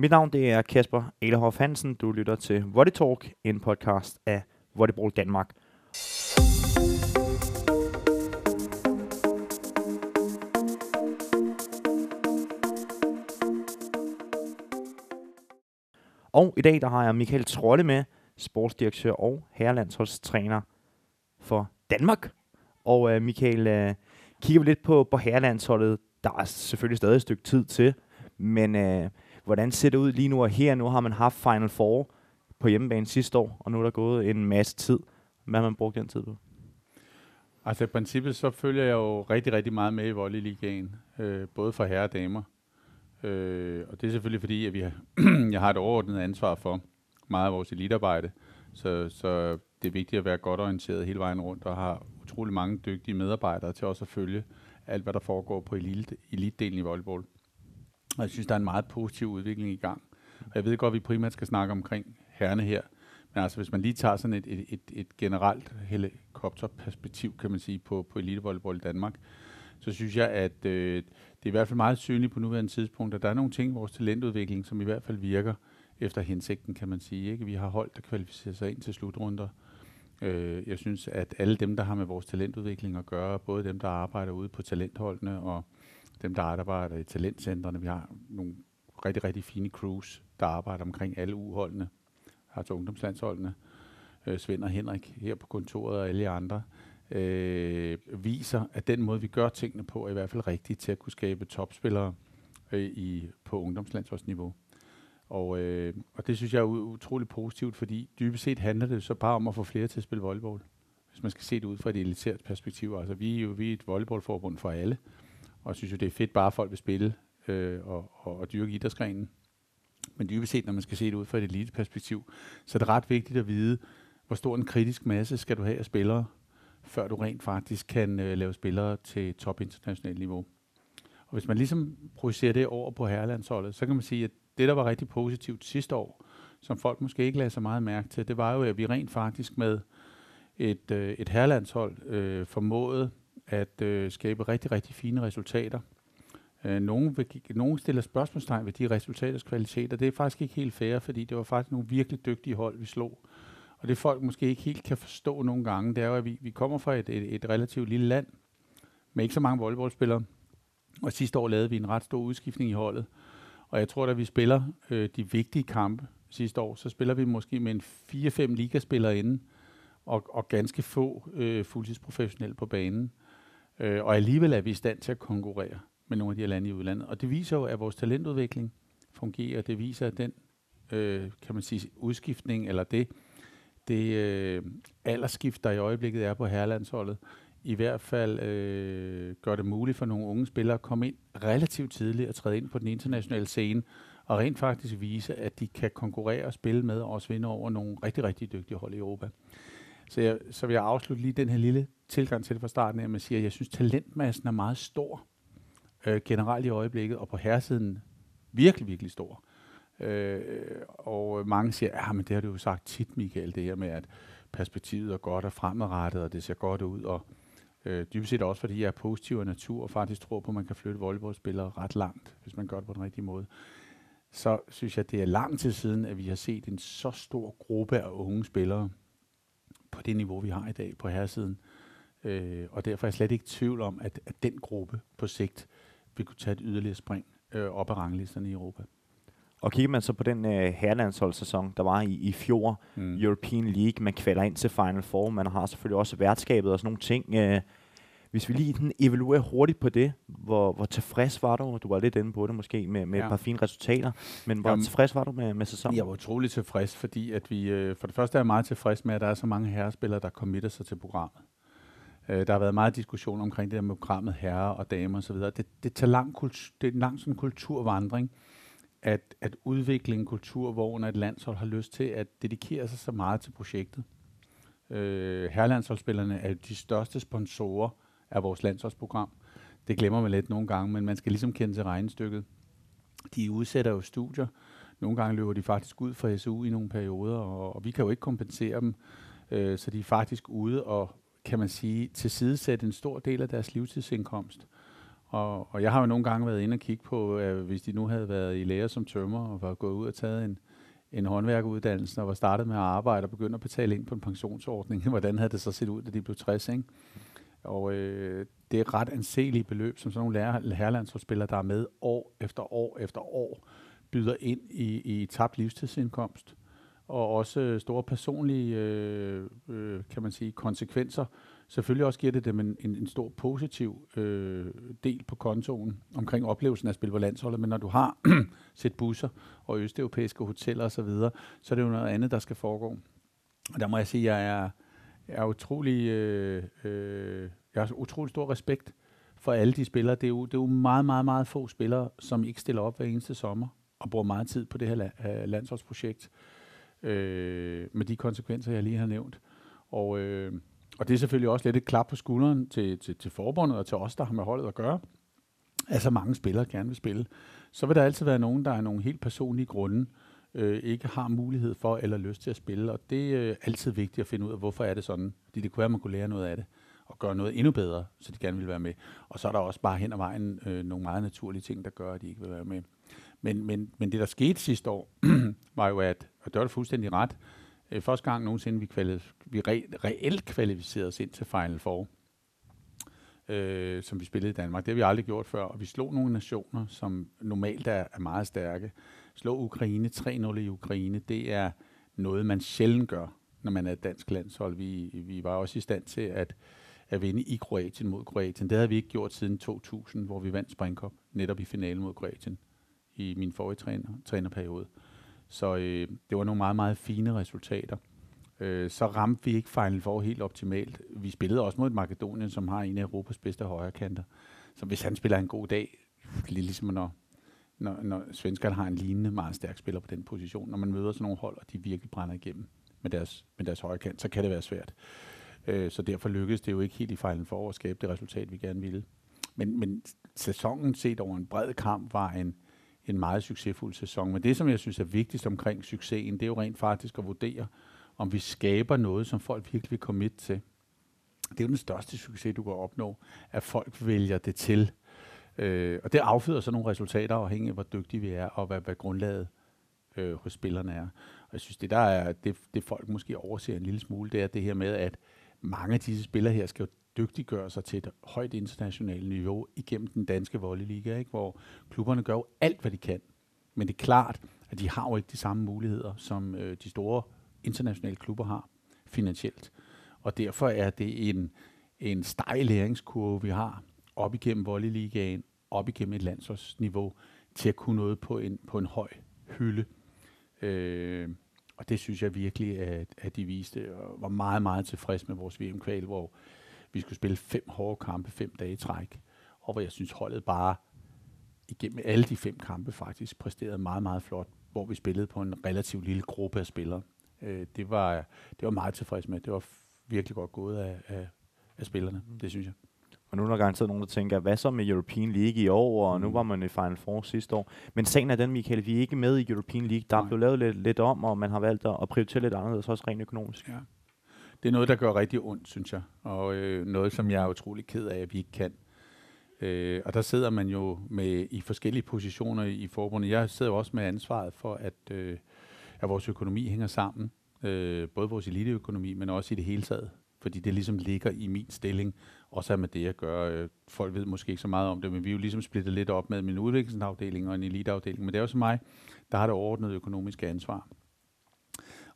Mit navn det er Kasper Elehoff Hansen. Du lytter til Volley Talk, en podcast af Volleyball Danmark. Og i dag der har jeg Michael Trolle med, sportsdirektør og herrelandsholdstræner for Danmark. Og uh, Michael, uh, kigger vi lidt på, på herrelandsholdet. Der er selvfølgelig stadig et stykke tid til, men uh, hvordan ser det ud lige nu og her? Nu har man haft Final Four på hjemmebane sidste år, og nu er der gået en masse tid. Hvad har man brugt den tid på? Altså i princippet så følger jeg jo rigtig, rigtig meget med i volleyligaen, øh, både for herre og damer. Øh, og det er selvfølgelig fordi, at vi har jeg har et overordnet ansvar for meget af vores elitearbejde. Så, så det er vigtigt at være godt orienteret hele vejen rundt og har utrolig mange dygtige medarbejdere til også at følge alt, hvad der foregår på elite, elitedelen i volleyball. Og jeg synes, der er en meget positiv udvikling i gang. Og jeg ved godt, at vi primært skal snakke omkring herrene her. Men altså, hvis man lige tager sådan et, et, et, et generelt helikopterperspektiv, kan man sige, på, på elitevolleyball i Danmark, så synes jeg, at øh, det er i hvert fald meget synligt på nuværende tidspunkt, at der er nogle ting i vores talentudvikling, som i hvert fald virker efter hensigten, kan man sige. Ikke? Vi har hold, der kvalificerer sig ind til slutrunder. Øh, jeg synes, at alle dem, der har med vores talentudvikling at gøre, både dem, der arbejder ude på talentholdene, og dem, der arbejder i talentcentrene, vi har nogle rigtig, rigtig fine crews, der arbejder omkring alle uholdene, altså ungdomslandsholdene, øh, Svend og Henrik her på kontoret og alle andre, øh, viser, at den måde, vi gør tingene på, er i hvert fald rigtig til at kunne skabe topspillere øh, i, på ungdomslandsholdsniveau. Og, øh, og det synes jeg er utrolig positivt, fordi dybest set handler det så bare om at få flere til at spille volleyball. Hvis man skal se det ud fra et elitært perspektiv. Altså vi er jo vi er et volleyballforbund for alle, og jeg synes jo, det er fedt bare, at folk vil spille øh, og, og, og dyrke idrætsgrenen. Men dybest set, når man skal se det ud fra et eliteperspektiv, så er det ret vigtigt at vide, hvor stor en kritisk masse skal du have af spillere, før du rent faktisk kan øh, lave spillere til top internationalt niveau. Og hvis man ligesom projicerer det over på herrelandsholdet, så kan man sige, at det, der var rigtig positivt sidste år, som folk måske ikke lagde så meget mærke til, det var jo, at vi rent faktisk med et, øh, et herrelandshold øh, formåede at øh, skabe rigtig, rigtig fine resultater. Øh, nogen, vil, nogen stiller spørgsmålstegn ved de resultaters kvalitet, og det er faktisk ikke helt fair, fordi det var faktisk nogle virkelig dygtige hold, vi slog. Og det folk måske ikke helt kan forstå nogle gange, det er jo, at vi, vi kommer fra et, et, et relativt lille land, med ikke så mange volleyballspillere. Og sidste år lavede vi en ret stor udskiftning i holdet. Og jeg tror, at vi spiller øh, de vigtige kampe sidste år, så spiller vi måske med en 4-5 ligaspillere inden, og, og ganske få øh, fuldtidsprofessionelle på banen. Øh, Øh, og alligevel er vi i stand til at konkurrere med nogle af de her lande i udlandet. Og det viser jo, at vores talentudvikling fungerer. Det viser, at den, øh, kan man sige, udskiftning, eller det, det øh, aldersskift, der i øjeblikket er på herrelandsholdet, i hvert fald øh, gør det muligt for nogle unge spillere at komme ind relativt tidligt og træde ind på den internationale scene, og rent faktisk vise, at de kan konkurrere og spille med og også vinde over nogle rigtig, rigtig dygtige hold i Europa. Så, jeg, så vil jeg afslutte lige den her lille tilgang til det fra starten, at man siger, at jeg synes, talentmassen er meget stor øh, generelt i øjeblikket, og på herresiden virkelig, virkelig stor. Øh, og mange siger, ja, men det har du jo sagt tit, Michael, det her med, at perspektivet er godt og fremadrettet, og det ser godt ud, og øh, dybest set også, fordi jeg er positiv af natur, og faktisk tror på, at man kan flytte volleyballspillere ret langt, hvis man gør det på den rigtige måde. Så synes jeg, det er lang tid siden, at vi har set en så stor gruppe af unge spillere på det niveau, vi har i dag på herresiden. Øh, og derfor er jeg slet ikke i tvivl om, at, at den gruppe på sigt vil kunne tage et yderligere spring øh, op ad ranglisterne i Europa. Og kigger man så på den øh, herrelandsholdssæson, der var i, i fjor, mm. European League, man kvalder ind til Final Four, man har selvfølgelig også værtskabet og sådan nogle ting. Øh, hvis vi lige den evaluerer hurtigt på det, hvor, hvor tilfreds var du? Du var lidt inde på det måske med, med ja. et par fine resultater, men hvor Jamen, tilfreds var du med, med sæsonen? Jeg var utrolig tilfreds, fordi at vi, øh, for det første er jeg meget tilfreds med, at der er så mange herrespillere, der committer sig til programmet. Øh, der har været meget diskussion omkring det der med programmet herrer og damer osv. Det, det, tager lang kultur, det er en lang sådan kulturvandring, at, at udvikle en kultur, hvor et landshold har lyst til at dedikere sig så meget til projektet. Øh, herrelandsholdsspillerne er de største sponsorer af vores landsholdsprogram. Det glemmer man lidt nogle gange, men man skal ligesom kende til regnestykket. De udsætter jo studier. Nogle gange løber de faktisk ud fra SU i nogle perioder, og, og vi kan jo ikke kompensere dem. Øh, så de er faktisk ude og, kan man sige, tilsidesætte en stor del af deres livstidsindkomst Og, og jeg har jo nogle gange været inde og kigge på, at hvis de nu havde været i lære som tømmer og var gået ud og taget en, en håndværkeruddannelse og var startet med at arbejde og begyndt at betale ind på en pensionsordning, hvordan havde det så set ud, da de blev 60, ikke? Og øh, det er ret anselige beløb, som sådan nogle lærer, herrelandsholdsspillere, der er med år efter år efter år, byder ind i, i tabt livstidsindkomst. Og også øh, store personlige, øh, øh, kan man sige, konsekvenser. Selvfølgelig også giver det dem en, en, en stor positiv øh, del på kontoen omkring oplevelsen af at spille på landsholdet. Men når du har set busser og østeuropæiske hoteller osv., så, videre, så er det jo noget andet, der skal foregå. Og der må jeg sige, at jeg er, er utrolig, øh, øh, jeg har utrolig stor respekt for alle de spillere. Det er, jo, det er jo meget, meget, meget få spillere, som ikke stiller op hver eneste sommer og bruger meget tid på det her la- øh, landsholdsprojekt øh, med de konsekvenser, jeg lige har nævnt. Og, øh, og det er selvfølgelig også lidt et klap på skulderen til, til, til forbundet og til os, der har med holdet at gøre. Altså mange spillere gerne vil spille. Så vil der altid være nogen, der er nogle helt personlige grunde, øh, Øh, ikke har mulighed for eller lyst til at spille. Og det er øh, altid vigtigt at finde ud af, hvorfor er det sådan. Fordi det kunne være, at man kunne lære noget af det og gøre noget endnu bedre, så de gerne vil være med. Og så er der også bare hen ad vejen øh, nogle meget naturlige ting, der gør, at de ikke vil være med. Men, men, men det, der skete sidste år, var jo, at, og det var fuldstændig ret, øh, første gang nogensinde, vi, kvalif- vi re- reelt kvalificerede os ind til Final Four, øh, som vi spillede i Danmark. Det har vi aldrig gjort før, og vi slog nogle nationer, som normalt er, er meget stærke. Slå Ukraine 3-0 i Ukraine, det er noget, man sjældent gør, når man er et dansk landshold. Vi, vi var også i stand til at, at vinde i Kroatien mod Kroatien. Det havde vi ikke gjort siden 2000, hvor vi vandt Springkop, netop i finalen mod Kroatien i min forrige træner, trænerperiode. Så øh, det var nogle meget, meget fine resultater. Øh, så ramte vi ikke Final Four helt optimalt. Vi spillede også mod et Makedonien, som har en af Europas bedste højrekanter. Så hvis han spiller en god dag, lidt ligesom når, når, når svenskerne har en lignende meget stærk spiller på den position, når man møder sådan nogle hold, og de virkelig brænder igennem med deres, med deres højrekant, så kan det være svært. Øh, så derfor lykkedes det jo ikke helt i fejlen for at skabe det resultat, vi gerne ville. Men, men sæsonen set over en bred kamp var en, en meget succesfuld sæson. Men det, som jeg synes er vigtigst omkring succesen, det er jo rent faktisk at vurdere, om vi skaber noget, som folk virkelig vil komme til. Det er jo den største succes, du kan opnå, at folk vælger det til. Øh, og det afføder så nogle resultater, afhængig af, hvor dygtige vi er, og hvad, hvad grundlaget øh, hos spillerne er. Og jeg synes, det der er, det, det folk måske overser en lille smule, det er det her med, at mange af disse spillere her skal jo dygtiggøre sig til et højt internationalt niveau igennem den danske volleyliga, ikke? hvor klubberne gør jo alt, hvad de kan. Men det er klart, at de har jo ikke de samme muligheder, som øh, de store internationale klubber har finansielt. Og derfor er det en, en stejl læringskurve, vi har op igennem volleyligaen, op igennem et landsholdsniveau, til at kunne noget på en, på en høj hylde. Øh, og det synes jeg virkelig, at, at de viste, og var meget, meget tilfreds med vores VM-kval, hvor vi skulle spille fem hårde kampe, fem dage i træk, og hvor jeg synes, holdet bare igennem alle de fem kampe faktisk præsterede meget, meget flot, hvor vi spillede på en relativt lille gruppe af spillere. Øh, det, var, det var meget tilfreds med. Det var virkelig godt gået af, af, af spillerne, mm. det synes jeg. Og nu er der garanteret nogen, der tænker, hvad så med European League i år, og mm. nu var man i Final Four sidste år. Men sagen er den, Michael, vi er ikke med i European League. Der er blevet lavet lidt, lidt om, og man har valgt at prioritere lidt anderledes, også rent økonomisk. Ja. Det er noget, der gør rigtig ondt, synes jeg. Og øh, noget, som jeg er utrolig ked af, at vi ikke kan. Øh, og der sidder man jo med i forskellige positioner i, i forbundet. Jeg sidder jo også med ansvaret for, at, øh, at vores økonomi hænger sammen. Øh, både vores eliteøkonomi, men også i det hele taget. Fordi det ligesom ligger i min stilling, også med det at gøre. Øh, folk ved måske ikke så meget om det, men vi er jo ligesom splittet lidt op med en udviklingsafdeling og en eliteafdeling. Men det er også mig, der har det overordnede økonomiske ansvar.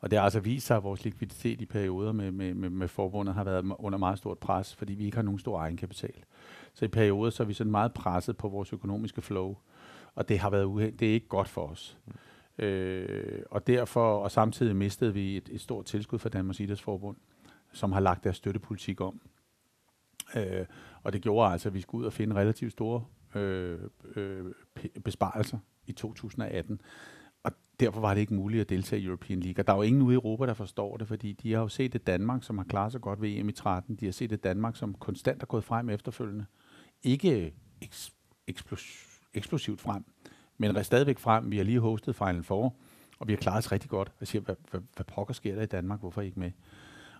Og det har altså vist sig, at vores likviditet i perioder med, med, med, med forbundet har været under meget stort pres, fordi vi ikke har nogen stor egenkapital. Så i perioder så er vi sådan meget presset på vores økonomiske flow, og det har været uheld. Det er ikke godt for os. Mm. Øh, og derfor, og samtidig mistede vi et, et stort tilskud fra Danmarks Idrætsforbund, som har lagt deres støttepolitik om. Øh, og det gjorde altså, at vi skulle ud og finde relativt store øh, øh, besparelser i 2018 Og derfor var det ikke muligt at deltage i European League. Og der er jo ingen ude i Europa, der forstår det, fordi de har jo set et Danmark, som har klaret sig godt ved EM i 13. De har set et Danmark, som konstant er gået frem efterfølgende. Ikke eks- eksplos- eksplosivt frem, men stadigvæk frem. Vi har lige hostet Final Four, og vi har klaret os rigtig godt. Og siger, hvad, hvad, hvad pokker sker der i Danmark? Hvorfor ikke med?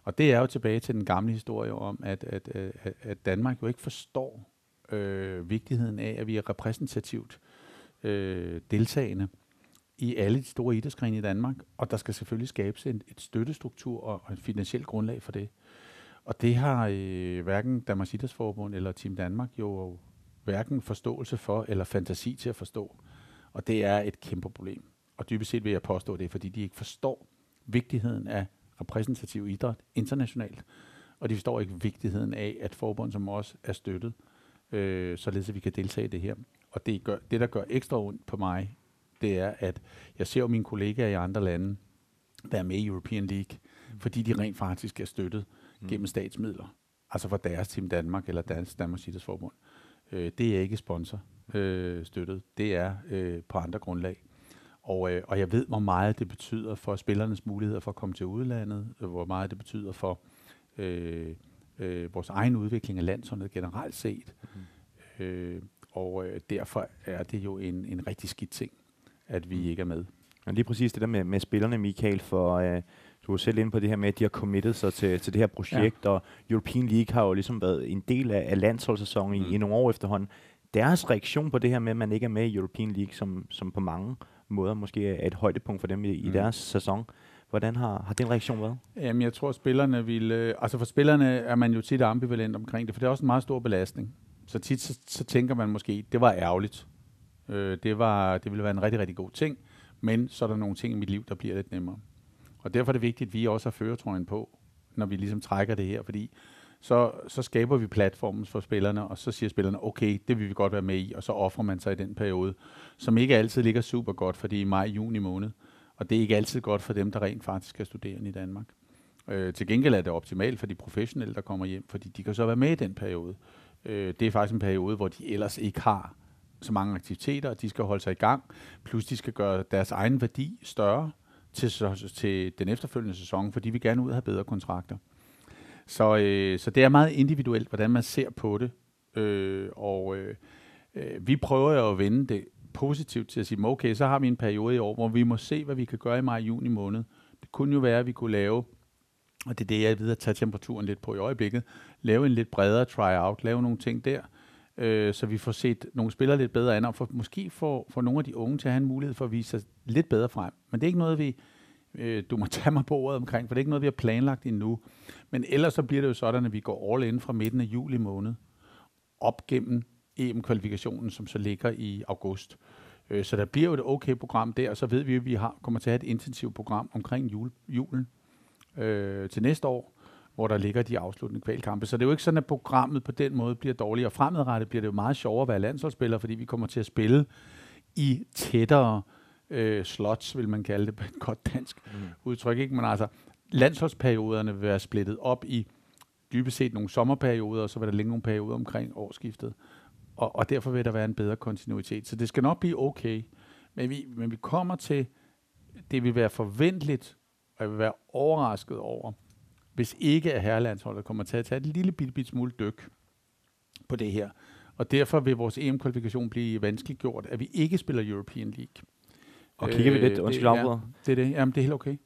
Og det er jo tilbage til den gamle historie om, at, at, at, at Danmark jo ikke forstår øh, vigtigheden af, at vi er repræsentativt øh, deltagende i alle de store idrætsgrene i Danmark, og der skal selvfølgelig skabes en, et støttestruktur og, og et finansielt grundlag for det. Og det har øh, hverken Danmarks Idrætsforbund eller Team Danmark jo hverken forståelse for eller fantasi til at forstå. Og det er et kæmpe problem. Og dybest set vil jeg påstå det, fordi de ikke forstår vigtigheden af repræsentativ idræt internationalt. Og de forstår ikke vigtigheden af, at forbund som os er støttet, øh, således at vi kan deltage i det her. Og det, gør, det, der gør ekstra ondt på mig, det er, at jeg ser mine kollegaer i andre lande være med i European League, fordi de rent faktisk er støttet mm. gennem statsmidler. Altså for deres Team Danmark eller Dansk Danmarks Idrætsforbund. Øh, det er ikke sponsor øh, støttet. Det er øh, på andre grundlag. Og, øh, og jeg ved, hvor meget det betyder for spillernes muligheder for at komme til udlandet, øh, hvor meget det betyder for øh, øh, vores egen udvikling af landsholdet generelt set. Mm. Øh, og øh, derfor er det jo en, en rigtig skidt ting, at vi mm. ikke er med. Og lige præcis det der med, med spillerne, Michael, for øh, du er selv inde på det her med, at de har committet sig til, til det her projekt, ja. og European League har jo ligesom været en del af, af landsholdssæsonen mm. i, i nogle år efterhånden. Deres reaktion på det her med, at man ikke er med i European League, som, som på mange måder måske er et højdepunkt for dem i, mm. i deres sæson, Hvordan har, har den reaktion været? Jamen, jeg tror, spillerne vil... Øh, altså for spillerne er man jo tit ambivalent omkring det, for det er også en meget stor belastning. Så tit så, så tænker man måske, det var ærgerligt. Øh, det, var, det ville være en rigtig, rigtig god ting, men så er der nogle ting i mit liv, der bliver lidt nemmere. Og derfor er det vigtigt, at vi også har føretrøjen på, når vi ligesom trækker det her, fordi så, så skaber vi platformen for spillerne, og så siger spillerne, okay, det vil vi godt være med i, og så offrer man sig i den periode, som ikke altid ligger super godt, fordi i maj-juni måned, og det er ikke altid godt for dem, der rent faktisk er studerende i Danmark. Øh, til gengæld er det optimalt for de professionelle, der kommer hjem, fordi de kan så være med i den periode. Øh, det er faktisk en periode, hvor de ellers ikke har så mange aktiviteter, og de skal holde sig i gang, plus de skal gøre deres egen værdi større til, til den efterfølgende sæson, fordi vi gerne ud have bedre kontrakter. Så, øh, så det er meget individuelt, hvordan man ser på det, øh, og øh, øh vi prøver jo at vende det positivt til at sige, okay, så har vi en periode i år, hvor vi må se, hvad vi kan gøre i maj-juni måned. Det kunne jo være, at vi kunne lave, og det er det, jeg ved at tage temperaturen lidt på i øjeblikket, lave en lidt bredere try-out, lave nogle ting der, øh, så vi får set nogle spillere lidt bedre an, og for, måske få for nogle af de unge til at have en mulighed for at vise sig lidt bedre frem. Men det er ikke noget, vi, øh, du må tage mig på ordet omkring, for det er ikke noget, vi har planlagt endnu. Men ellers så bliver det jo sådan, at vi går all in fra midten af juli måned, op gennem EM-kvalifikationen, som så ligger i august. Øh, så der bliver jo et okay program der, og så ved vi, at vi har, kommer til at have et intensivt program omkring jul, julen øh, til næste år, hvor der ligger de afsluttende kvalkampe. Så det er jo ikke sådan, at programmet på den måde bliver dårligere. Fremadrettet bliver det jo meget sjovere at være landsholdsspiller, fordi vi kommer til at spille i tættere øh, slots, vil man kalde det på et godt dansk mm. udtryk. Ikke? Men altså, landsholdsperioderne vil være splittet op i dybest set nogle sommerperioder, og så vil der ligge nogle perioder omkring årsskiftet og, og derfor vil der være en bedre kontinuitet. Så det skal nok blive okay, men vi, men vi kommer til, det vil være forventeligt, og jeg vil være overrasket over, hvis ikke at herrelandsholdet kommer til at tage et lille bitte, bitte smule dyk på det her. Og derfor vil vores EM-kvalifikation blive vanskeligt gjort, at vi ikke spiller European League. Og kigger vi lidt, øh, undskyld ja, det er det. Jamen, det er helt okay.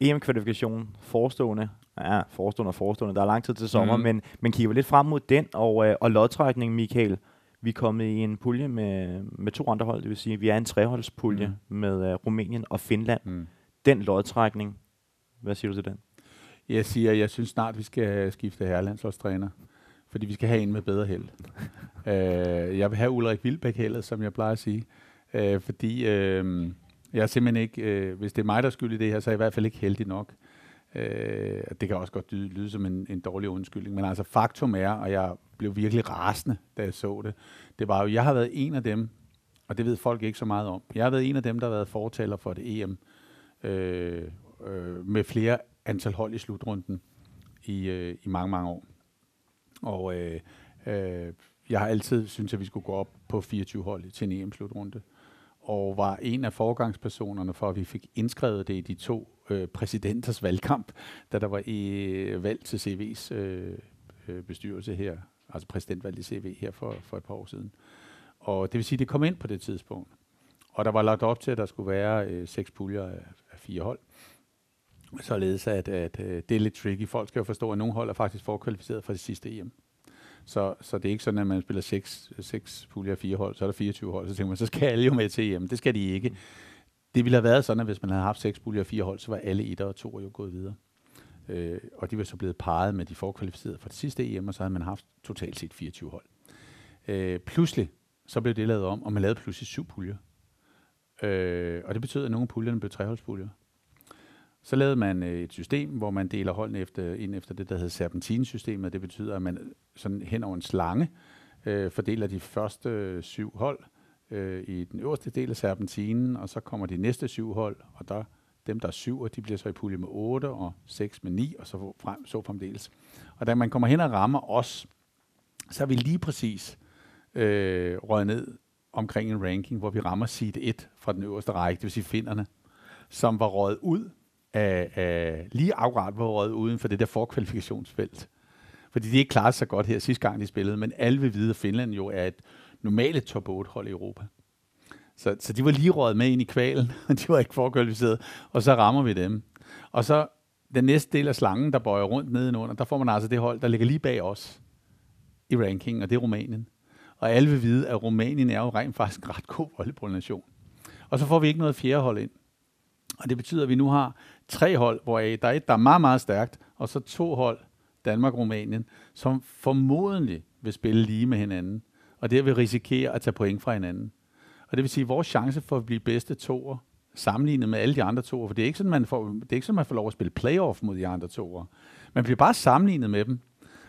EM-kvalifikationen forestående, ja, forestående og forestående, der er lang tid til sommer, mm. men, men kigger vi lidt frem mod den, og, øh, og lodtrækningen, Michael, vi er kommet i en pulje med, med to andre hold, det vil sige, vi er en treholdspulje mm. med uh, Rumænien og Finland. Mm. Den lodtrækning, hvad siger du til den? Jeg siger, jeg synes snart, vi skal skifte herrelandsholdstræner, fordi vi skal have en med bedre held. uh, jeg vil have Ulrik Vildbæk heldet, som jeg plejer at sige, uh, fordi uh, jeg er simpelthen ikke, øh, hvis det er mig, der skyld i det her, så er jeg i hvert fald ikke heldig nok. Øh, det kan også godt lyde, lyde som en, en dårlig undskyldning, men altså faktum er, og jeg blev virkelig rasende, da jeg så det, det var jo, jeg har været en af dem, og det ved folk ikke så meget om, jeg har været en af dem, der har været fortaler for det EM, øh, øh, med flere antal hold i slutrunden i, øh, i mange, mange år. Og øh, øh, jeg har altid syntes, at vi skulle gå op på 24 hold til en EM-slutrunde. Og var en af forgangspersonerne for, at vi fik indskrevet det i de to øh, præsidenters valgkamp, da der var i øh, valg til CV's øh, øh, bestyrelse her altså præsidentvalg i CV her for, for et par år siden. Og det vil sige, at det kom ind på det tidspunkt. Og der var lagt op til, at der skulle være øh, seks puljer af, af fire hold. Således at, at øh, det er lidt tricky. Folk skal jo forstå, at nogle hold er faktisk forkvalificeret fra det sidste EM. Så, så det er ikke sådan, at man spiller seks, seks puljer af fire hold, så er der 24 hold, så tænker man, så skal alle jo med til EM. Det skal de ikke. Det ville have været sådan, at hvis man havde haft seks puljer af fire hold, så var alle et og to jo gået videre. Øh, og de var så blevet parret med de forkvalificerede fra det sidste EM, og så havde man haft totalt set 24 hold. Øh, pludselig, så blev det lavet om, og man lavede pludselig syv puljer. Øh, og det betød, at nogle af puljerne blev treholdspuljer. Så lavede man øh, et system, hvor man deler holdene efter, ind efter det, der hedder serpentinsystemet. Det betyder, at man sådan hen over en slange øh, fordeler de første øh, syv hold øh, i den øverste del af serpentinen, og så kommer de næste syv hold, og der dem, der er syv, og de bliver så i pulje med 8 og 6 med 9, og så frem, så fremdeles. Og da man kommer hen og rammer os, så er vi lige præcis øh, røget ned omkring en ranking, hvor vi rammer seed 1 fra den øverste række, det vil sige finderne, som var røget ud af, af lige akkurat var røget uden for det der forkvalifikationsfelt. Fordi de ikke klarede sig godt her sidste gang, de spillede, men alle vil vide, at Finland jo er et normalt top 8 hold i Europa. Så, så de var lige røget med ind i kvalen, og de var ikke forkvalificeret, og så rammer vi dem. Og så den næste del af slangen, der bøjer rundt nedenunder, der får man altså det hold, der ligger lige bag os i rankingen, og det er Rumænien. Og alle vil vide, at Rumænien er jo rent faktisk en ret god volleyballnation. Og så får vi ikke noget fjerde hold ind. Og det betyder, at vi nu har tre hold, hvor der er et, der er meget, meget stærkt, og så to hold, Danmark og Rumænien, som formodentlig vil spille lige med hinanden, og det vil risikere at tage point fra hinanden. Og det vil sige, at vores chance for at blive bedste toer, sammenlignet med alle de andre toer, for det er ikke sådan, man får, det er ikke sådan, man får lov at spille playoff mod de andre toer. Man bliver bare sammenlignet med dem.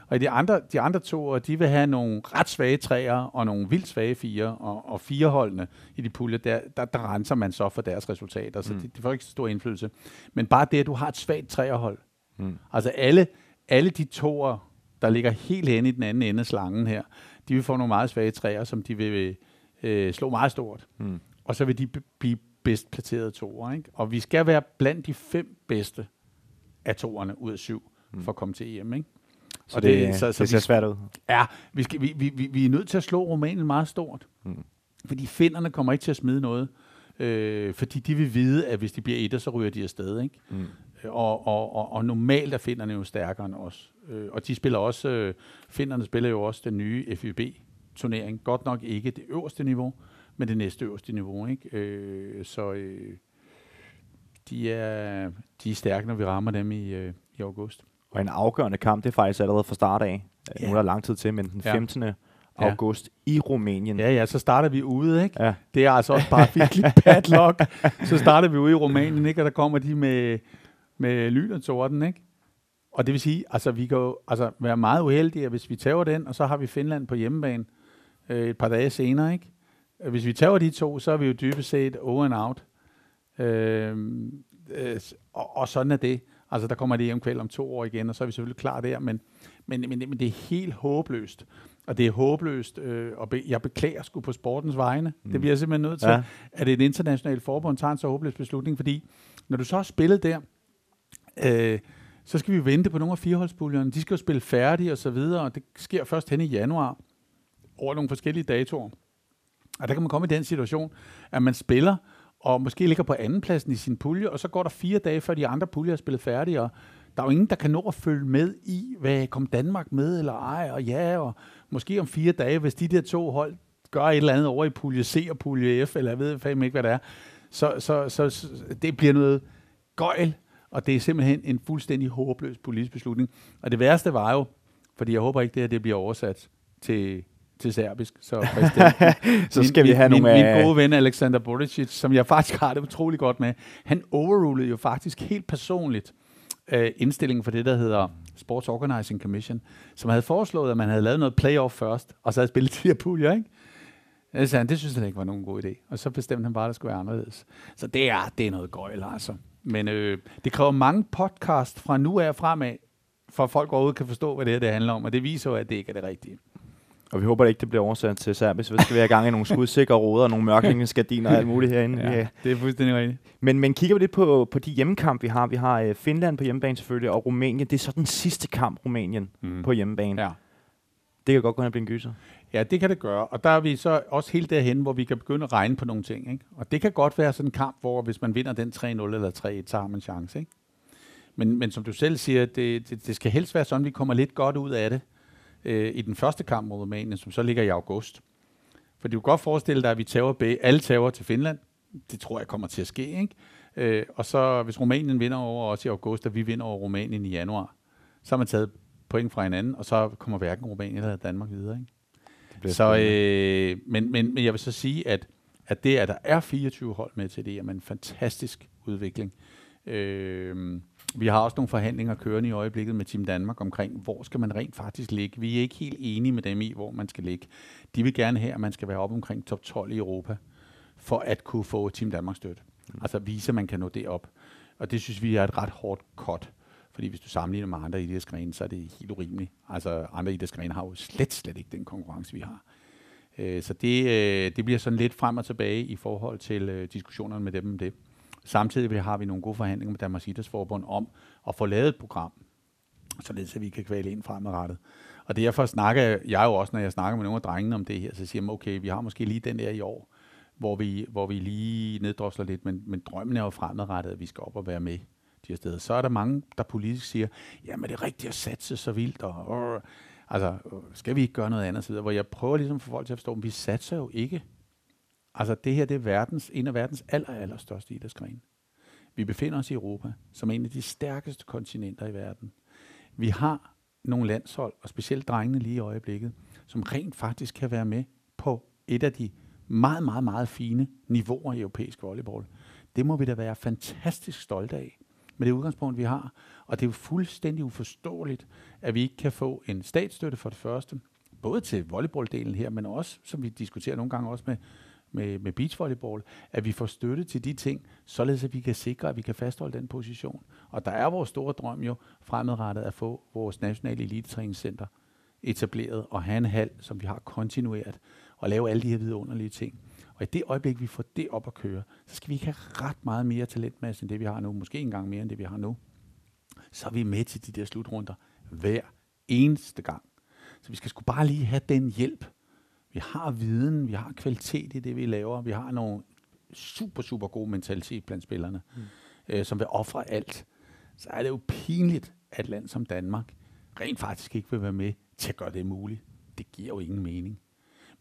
Og de andre, de andre to, de vil have nogle ret svage træer og nogle vildt svage fire, og, og fireholdene i de puljer, der, der, der renser man så for deres resultater, så mm. de, de får ikke så stor indflydelse. Men bare det, at du har et svagt træerhold. Mm. Altså alle, alle de toer, der ligger helt hen i den anden ende af slangen her, de vil få nogle meget svage træer, som de vil øh, slå meget stort. Mm. Og så vil de blive bedst placerede toer. Ikke? Og vi skal være blandt de fem bedste af toerne ud af syv, mm. for at komme til EM. Ikke? Så og det, det, så, så det ser vi, svært ud. Ja, vi, skal, vi, vi, vi er nødt til at slå Rumænien meget stort. Mm. Fordi finderne kommer ikke til at smide noget. Øh, fordi de vil vide, at hvis de bliver etter, så ryger de afsted. Ikke? Mm. Og, og, og, og normalt er finderne jo stærkere end os. Øh, og de spiller også, øh, finderne spiller jo også den nye FIB-turnering. Godt nok ikke det øverste niveau, men det næste øverste niveau. Ikke? Øh, så øh, de, er, de er stærke, når vi rammer dem i, øh, i august. Og en afgørende kamp, det er faktisk allerede fra start af. Ja. Nu er der lang tid til, men den 15. Ja. august i Rumænien. Ja, ja, så starter vi ude, ikke? Ja. Det er altså også bare virkelig bad luck. Så starter vi ude i Rumænien, ikke? Og der kommer de med, med lyn og torden, ikke? Og det vil sige, altså vi kan jo altså, være meget uheldige, hvis vi tager den, og så har vi Finland på hjemmebane øh, et par dage senere, ikke? Hvis vi tager de to, så er vi jo dybest set over and out. Øh, øh, og, og sådan er det. Altså, der kommer det EM-kvæl om to år igen, og så er vi selvfølgelig klar der, men, men, men, men det er helt håbløst. Og det er håbløst, øh, og be, jeg beklager sgu på sportens vegne. Mm. Det bliver jeg simpelthen nødt til, ja. at det er et internationalt forbund tager en så håbløs beslutning, fordi når du så har spillet der, øh, så skal vi vente på nogle af fireholdspuljerne. De skal jo spille færdige og så videre, og det sker først hen i januar, over nogle forskellige datoer. Og der kan man komme i den situation, at man spiller, og måske ligger på andenpladsen i sin pulje, og så går der fire dage, før de andre puljer er spillet færdige, og der er jo ingen, der kan nå at følge med i, hvad kom Danmark med, eller ej, og ja, og måske om fire dage, hvis de der to hold gør et eller andet over i pulje C og pulje F, eller jeg ved fandme ikke, hvad det er, så, så, så, så det bliver noget gøjl, og det er simpelthen en fuldstændig håbløs politisk beslutning. Og det værste var jo, fordi jeg håber ikke, det her det bliver oversat til til serbisk. Så, så skal min, vi have min, nogle... Min, min gode ven Alexander Boricic, som jeg faktisk har det utrolig godt med, han overrulede jo faktisk helt personligt øh, indstillingen for det, der hedder Sports Organizing Commission, som havde foreslået, at man havde lavet noget playoff først, og så havde spillet de her puljer, ikke? Det, sagde han, det synes han ikke var nogen god idé. Og så bestemte han bare, at det skulle være anderledes. Så det er, det er noget gøjl, altså. Men øh, det kræver mange podcast fra nu af fremad, for at folk overhovedet kan forstå, hvad det her det handler om. Og det viser jo, at det ikke er det rigtige. Og vi håber ikke, det bliver oversat til serbisk. Vi skal vi have gang i nogle skudsikre råder, nogle mørkningsgardiner og alt muligt herinde. Ja, det er fuldstændig rigtigt. Men, men kigger vi lidt på, på de hjemmekamp, vi har. Vi har uh, Finland på hjemmebane selvfølgelig, og Rumænien. Det er så den sidste kamp, Rumænien mm. på hjemmebane. Ja. Det kan godt gå hen og blive en gyser. Ja, det kan det gøre. Og der er vi så også helt derhen, hvor vi kan begynde at regne på nogle ting. Ikke? Og det kan godt være sådan en kamp, hvor hvis man vinder den 3-0 eller 3-1, så har man en chance. Ikke? Men, men som du selv siger, det, det, det skal helst være sådan, at vi kommer lidt godt ud af det øh, i den første kamp mod Rumænien, som så ligger i august. For du kan godt forestille dig, at vi tager be- alle tager til Finland. Det tror jeg kommer til at ske, ikke? Øh, og så hvis Rumænien vinder over os i august, og vi vinder over Rumænien i januar, så har man taget point fra hinanden, og så kommer hverken Rumænien eller Danmark videre. Ikke? Så, øh, men, men, men jeg vil så sige, at, at det, at der er 24 hold med til det, er en fantastisk udvikling. Øh, vi har også nogle forhandlinger kørende i øjeblikket med Team Danmark omkring, hvor skal man rent faktisk ligge. Vi er ikke helt enige med dem i, hvor man skal ligge. De vil gerne have, at man skal være op omkring top 12 i Europa, for at kunne få Team Danmark støtte. Mm. Altså vise, at man kan nå det op. Og det synes vi er et ret hårdt cut. Fordi hvis du sammenligner med andre idrætsgrene, så er det helt urimeligt. Altså andre idrætsgrene har jo slet, slet ikke den konkurrence, vi har. Øh, så det, øh, det bliver sådan lidt frem og tilbage i forhold til øh, diskussionerne med dem om det. Samtidig har vi nogle gode forhandlinger med Danmarks Idrætsforbund om at få lavet et program, således at vi kan kvæle ind fremadrettet. Og derfor snakker jeg jo også, når jeg snakker med nogle af drengene om det her, så siger jeg, okay, vi har måske lige den der i år, hvor vi, hvor vi lige neddrosler lidt, men, men drømmen er jo fremadrettet, at vi skal op og være med de her steder. Så er der mange, der politisk siger, jamen det er rigtigt at satse så vildt, og øh, altså, skal vi ikke gøre noget andet, så videre, hvor jeg prøver ligesom at få folk til at forstå, at vi satser jo ikke. Altså det her, det er verdens, en af verdens aller, aller største idrætsgren. Vi befinder os i Europa, som er en af de stærkeste kontinenter i verden. Vi har nogle landshold, og specielt drengene lige i øjeblikket, som rent faktisk kan være med på et af de meget, meget, meget fine niveauer i europæisk volleyball. Det må vi da være fantastisk stolte af med det udgangspunkt, vi har. Og det er jo fuldstændig uforståeligt, at vi ikke kan få en statsstøtte for det første, både til volleyballdelen her, men også, som vi diskuterer nogle gange også med, med, med beachvolleyball, at vi får støtte til de ting, således at vi kan sikre, at vi kan fastholde den position. Og der er vores store drøm jo fremadrettet at få vores nationale elitetræningscenter etableret og have en hal, som vi har kontinueret, og lave alle de her vidunderlige ting. Og i det øjeblik, vi får det op at køre, så skal vi ikke have ret meget mere talentmasse, end det vi har nu. Måske engang mere, end det vi har nu. Så er vi med til de der slutrunder hver eneste gang. Så vi skal sgu bare lige have den hjælp. Vi har viden, vi har kvalitet i det, vi laver. Vi har nogle super, super god mentalitet blandt spillerne, mm. øh, som vil ofre alt. Så er det jo pinligt, at et land som Danmark rent faktisk ikke vil være med til at gøre det muligt. Det giver jo ingen mening.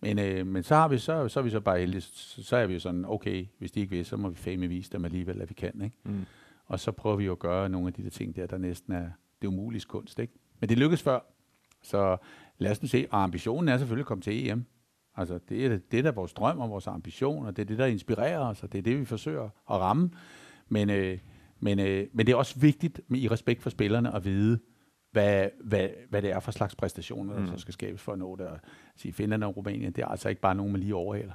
Men, øh, men så, har vi, så, så er vi så bare heldige, så, så er vi jo sådan, okay, hvis de ikke vil, så må vi fame vise dem alligevel, at vi kan. Ikke? Mm. Og så prøver vi jo at gøre nogle af de der ting der, der næsten er det umulige kunst. Ikke? Men det lykkedes før, så lad os nu se. Og ambitionen er selvfølgelig at komme til EM. Altså, det er det, der er vores drøm og vores ambition, og det er det, der inspirerer os, og det er det, vi forsøger at ramme. Men, øh, men, øh, men det er også vigtigt med, i respekt for spillerne at vide, hvad, hvad, hvad det er for slags præstationer, der mm. så skal skabes for at nå det. Og sige, Finland og Rumænien, det er altså ikke bare nogen, man lige overhælder.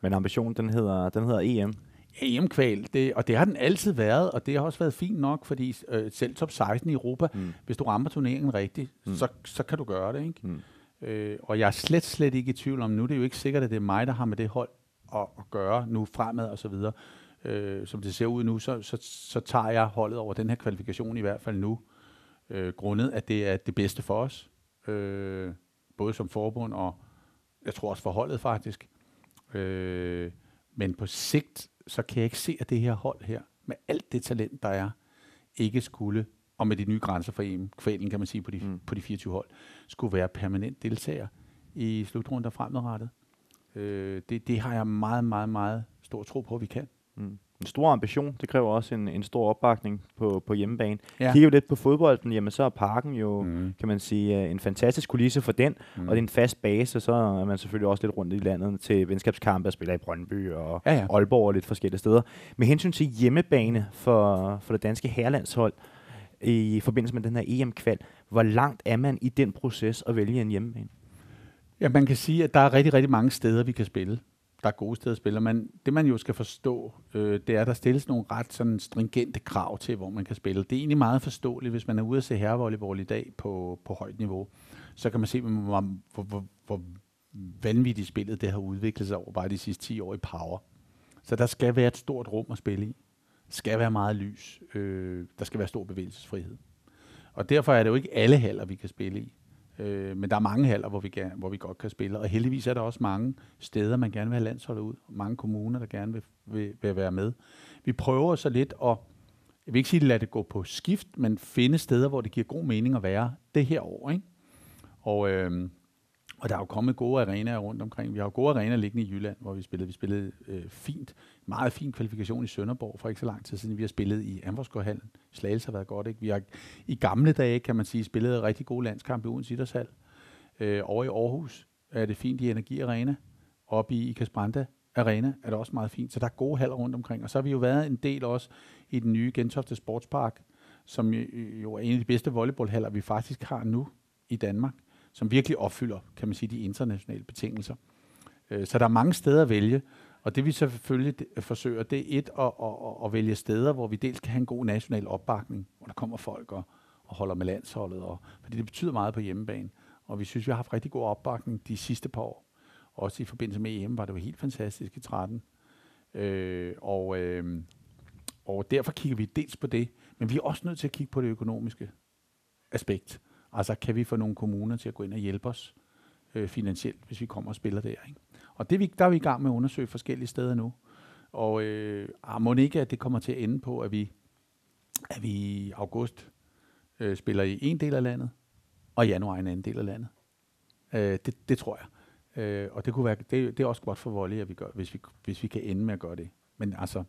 Men ambitionen, den hedder, den hedder EM. EM-kval, det, og det har den altid været, og det har også været fint nok, fordi øh, selv top 16 i Europa, mm. hvis du rammer turneringen rigtigt, mm. så, så kan du gøre det. Ikke? Mm. Øh, og jeg er slet, slet ikke i tvivl om, nu det er jo ikke sikkert, at det er mig, der har med det hold at, at gøre nu fremad og så videre. Øh, som det ser ud nu, så, så, så tager jeg holdet over den her kvalifikation i hvert fald nu øh, grundet, at det er det bedste for os, øh, både som forbund og jeg tror også for holdet faktisk. Øh, men på sigt, så kan jeg ikke se, at det her hold her, med alt det talent, der er, ikke skulle, og med de nye grænser for EM, kvælen kan man sige på de, mm. på de 24 hold, skulle være permanent deltager i slutrunden fremadrettet. Øh, det, det har jeg meget, meget, meget stor tro på, at vi kan. Mm en stor ambition. Det kræver også en, en stor opbakning på, på hjemmebane. Ja. Kigger vi lidt på fodbolden, jamen så er parken jo, mm. kan man sige, øh, en fantastisk kulisse for den, mm. og det er en fast base, og så er man selvfølgelig også lidt rundt i landet til venskabskampe og spiller i Brøndby og ja, ja. Aalborg og lidt forskellige steder. Med hensyn til hjemmebane for, for det danske herlandshold, i forbindelse med den her EM-kval, hvor langt er man i den proces at vælge en hjemmebane? Ja, man kan sige, at der er rigtig, rigtig mange steder, vi kan spille der er gode steder at spille. Men det man jo skal forstå, øh, det er, at der stilles nogle ret sådan stringente krav til, hvor man kan spille. Det er egentlig meget forståeligt, hvis man er ude at se herrevolleyball i dag på, på højt niveau. Så kan man se, hvor, hvor, hvor, hvor vanvittigt spillet det har udviklet sig over bare de sidste 10 år i power. Så der skal være et stort rum at spille i. Skal være meget lys. Øh, der skal være stor bevægelsesfrihed. Og derfor er det jo ikke alle haller, vi kan spille i. Øh, men der er mange haller, hvor vi, gerne, hvor vi godt kan spille, og heldigvis er der også mange steder, man gerne vil have landsholdet ud, mange kommuner, der gerne vil, vil, vil være med. Vi prøver så lidt at, jeg vil ikke sige, at lade det gå på skift, men finde steder, hvor det giver god mening at være det her år. Ikke? Og, øh, og der er jo kommet gode arenaer rundt omkring. Vi har jo gode arenaer liggende i Jylland, hvor vi spillede. Vi spillede øh, fint, meget fin kvalifikation i Sønderborg for ikke så lang tid siden. Vi har spillet i Amforsgårdhallen. Slagelse har været godt. Ikke? Vi har i gamle dage, kan man sige, spillet rigtig gode landskampe i Odense Idrætshal. Øh, over i Aarhus er det fint i Energi Arena. Oppe i Ikas Branda Arena er det også meget fint. Så der er gode haller rundt omkring. Og så har vi jo været en del også i den nye Gentofte Sportspark, som jo er en af de bedste volleyballhaller, vi faktisk har nu i Danmark, som virkelig opfylder, kan man sige, de internationale betingelser. Øh, så der er mange steder at vælge, og det vi selvfølgelig forsøger, det er et at, at, at vælge steder, hvor vi dels kan have en god national opbakning, hvor der kommer folk og, og holder med landsholdet, og, fordi det betyder meget på hjemmebane. Og vi synes, vi har haft rigtig god opbakning de sidste par år. Også i forbindelse med EM var det jo helt fantastisk i 13. Øh, og, øh, og derfor kigger vi dels på det, men vi er også nødt til at kigge på det økonomiske aspekt. Altså kan vi få nogle kommuner til at gå ind og hjælpe os øh, finansielt, hvis vi kommer og spiller der. Ikke? Og det, vi, der er vi i gang med at undersøge forskellige steder nu. Og øh, ah, må ikke, at det kommer til at ende på, at vi, at vi i august øh, spiller i en del af landet, og i januar en anden del af landet. Øh, det, det tror jeg. Øh, og det, kunne være, det, det er også godt for volley, at vi gør, hvis, vi, hvis vi kan ende med at gøre det. Men altså,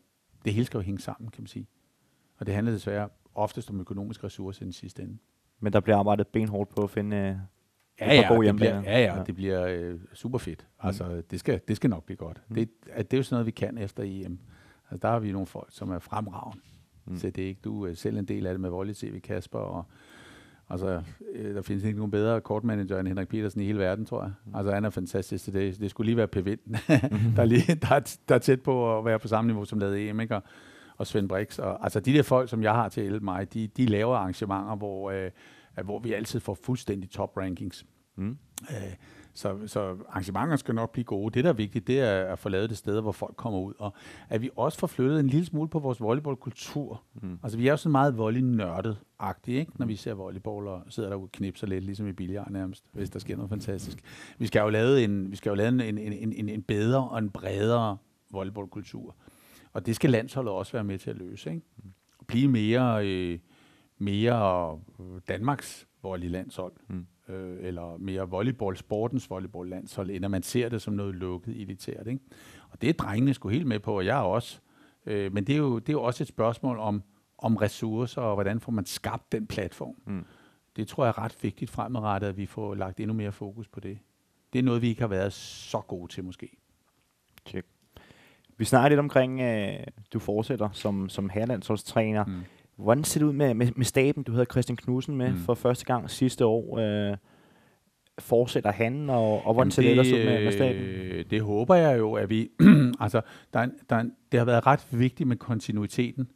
det hele skal jo hænge sammen, kan man sige. Og det handler desværre oftest om økonomiske ressourcer i den sidste ende. Men der bliver arbejdet benhårdt på at finde øh, ja, ja, gode det bliver, ja, ja, ja, det bliver øh, super fedt. Mm. Altså, det skal, det skal nok blive godt. Mm. Det, det er jo sådan noget, vi kan efter EM. Altså, der har vi nogle folk, som er fremragende. Mm. Så det er ikke du er selv en del af det med Volley TV, Kasper, og Altså, øh, der findes ikke nogen bedre kortmanager end Henrik Petersen i hele verden, tror jeg. Mm. Altså, han er fantastisk til det. Det skulle lige være P. der, er lige, der, er, der er tæt på at være på samme niveau som lavede EM, ikke? Og, og Svend Brix. Og, altså, de der folk, som jeg har til at hjælpe mig, de, de laver arrangementer, hvor, øh, hvor vi altid får fuldstændig top rankings. Mm. Øh, så, så arrangementer skal nok blive gode. Det, der er vigtigt, det er at få lavet det sted, hvor folk kommer ud. Og at vi også får flyttet en lille smule på vores volleyballkultur. Mm. Altså, vi er jo sådan meget volley-nørdet-agtige, ikke? når vi ser volleyball og sidder derude og knipser lidt, ligesom i billiard nærmest, hvis der sker noget fantastisk. Vi skal jo lave en, vi skal jo lave en, en, en, en, en bedre og en bredere volleyballkultur. Og det skal landsholdet også være med til at løse. Ikke? Blive mere, øh, mere Danmarks volley-landshold. Mm øh, eller mere volleyball, sportens volleyball-landshold, end at man ser det som noget lukket, elitært. Ikke? Og det er drengene sgu helt med på, og jeg også. Øh, men det er, jo, det er jo også et spørgsmål om, om ressourcer, og hvordan får man skabt den platform. Mm. Det tror jeg er ret vigtigt fremadrettet, at vi får lagt endnu mere fokus på det. Det er noget, vi ikke har været så gode til måske. Check. Vi snakker lidt omkring, øh, du fortsætter som, som herrelandsholdstræner. Mm. Hvordan ser det ud med, med, med staben? Du havde Christian Knudsen med mm. for første gang sidste år. Øh, fortsætter han, og, og hvordan ser det ellers ud med, med staben? Øh, det håber jeg jo, at vi... altså, der er, der er, det har været ret vigtigt med kontinuiteten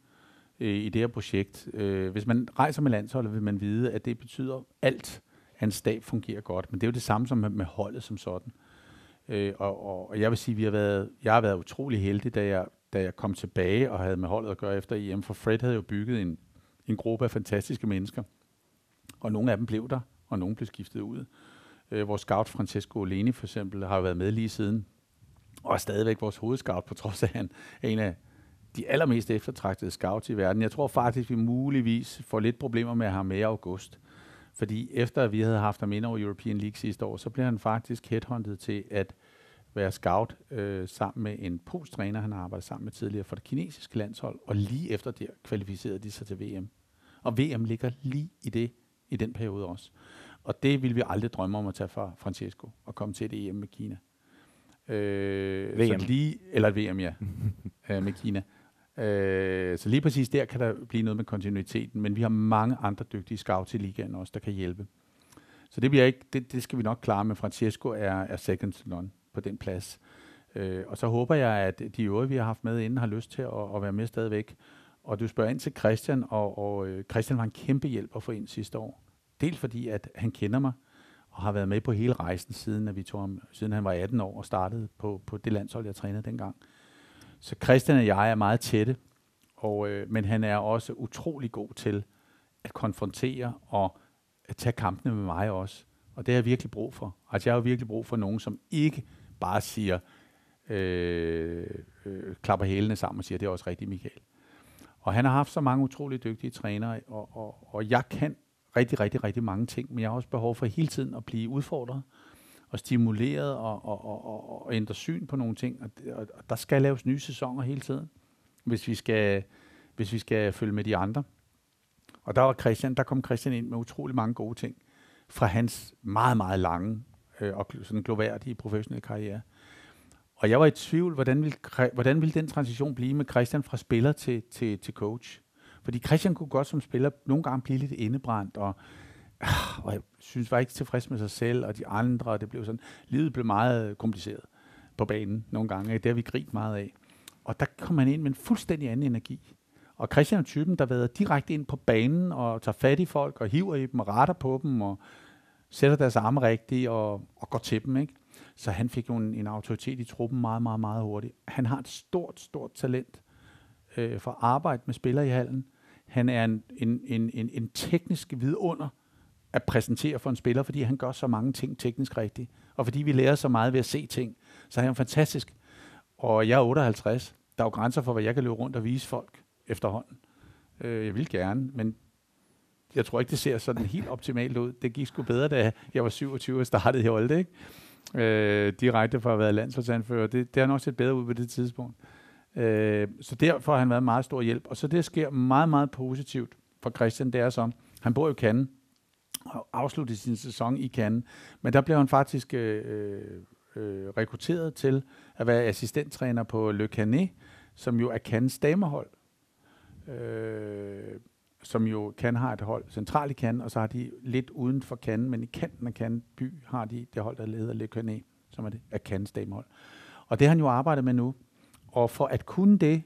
øh, i det her projekt. Øh, hvis man rejser med landsholdet, vil man vide, at det betyder alt, at en stab fungerer godt. Men det er jo det samme som med, med holdet som sådan. Øh, og, og, og jeg vil sige, vi har været, jeg har været utrolig heldig, da jeg da jeg kom tilbage og havde med holdet at gøre efter EM, for Fred havde jo bygget en, en gruppe af fantastiske mennesker, og nogle af dem blev der, og nogle blev skiftet ud. Øh, vores scout Francesco Oleni for eksempel har jo været med lige siden, og er stadigvæk vores hovedscout, på trods af, at han er en af de allermest eftertragtede scouts i verden. Jeg tror faktisk, vi muligvis får lidt problemer med at have med i august. Fordi efter at vi havde haft ham ind over European League sidste år, så blev han faktisk headhunted til at være scout øh, sammen med en polsk træner, han har arbejdet sammen med tidligere for det kinesiske landshold, og lige efter det kvalificerede de sig til VM. Og VM ligger lige i det i den periode også. Og det vil vi aldrig drømme om at tage fra Francesco og komme til det EM med Kina. Øh, VM. Så lige, eller et VM, ja, øh, med Kina. Øh, så lige præcis der kan der blive noget med kontinuiteten, men vi har mange andre dygtige scouts i ligaen også, der kan hjælpe. Så det, bliver ikke, det, det skal vi nok klare, men Francesco er, er second to none på den plads. Øh, og så håber jeg, at de øvrige, vi har haft med inden, har lyst til at, at være med stadigvæk. Og du spørger ind til Christian, og, og øh, Christian var en kæmpe hjælp at få ind sidste år. Dels fordi, at han kender mig, og har været med på hele rejsen, siden, at vi tog ham, siden han var 18 år og startede på, på det landshold, jeg trænede dengang. Så Christian og jeg er meget tætte, og, øh, men han er også utrolig god til at konfrontere og at tage kampene med mig også. Og det har jeg virkelig brug for. Altså jeg har virkelig brug for nogen, som ikke bare siger, øh, øh, klapper hælene sammen og siger, det er også rigtigt, Michael. Og han har haft så mange utrolig dygtige trænere, og, og, og jeg kan rigtig, rigtig, rigtig mange ting, men jeg har også behov for hele tiden at blive udfordret og stimuleret og, og, og, og, og ændre syn på nogle ting. Og, og, og der skal laves nye sæsoner hele tiden, hvis vi skal, hvis vi skal følge med de andre. Og der var Christian, der kom Christian ind med utrolig mange gode ting fra hans meget, meget lange øh, og sådan gloværdige professionelle karriere. Og jeg var i tvivl, hvordan ville, hvordan ville den transition blive med Christian fra spiller til, til, til coach? Fordi Christian kunne godt som spiller nogle gange blive lidt indebrændt, og, Ah, og jeg synes, var ikke tilfreds med sig selv og de andre, og det blev sådan, livet blev meget kompliceret på banen nogle gange, det har vi grint meget af. Og der kom man ind med en fuldstændig anden energi. Og Christian er typen, der været direkte ind på banen og tager fat i folk og hiver i dem og retter på dem og sætter deres arme rigtigt og, og går til dem. Ikke? Så han fik jo en, en autoritet i truppen meget, meget, meget hurtigt. Han har et stort, stort talent øh, for at arbejde med spillere i hallen. Han er en, en, en, en, en teknisk vidunder at præsentere for en spiller, fordi han gør så mange ting teknisk rigtigt. Og fordi vi lærer så meget ved at se ting. Så er han fantastisk. Og jeg er 58. Der er jo grænser for, hvad jeg kan løbe rundt og vise folk efterhånden. Øh, jeg vil gerne, men jeg tror ikke, det ser sådan helt optimalt ud. Det gik sgu bedre, da jeg var 27 og startede i Holte, ikke? Øh, direkte for at have været landsholdsanfører. Det, det har nok set bedre ud på det tidspunkt. Øh, så derfor har han været meget stor hjælp. Og så det sker meget, meget positivt for Christian, det er som, han bor i Cannes, og afsluttede sin sæson i Cannes. Men der blev han faktisk øh, øh, øh rekrutteret til at være assistenttræner på Le Canet, som jo er Cannes damehold. Øh, som jo kan har et hold centralt i Cannes, og så har de lidt uden for Cannes, men i kanten af Cannes by har de det hold, der leder Le Canet, som er det af Cannes damehold. Og det har han jo arbejdet med nu. Og for at kunne det,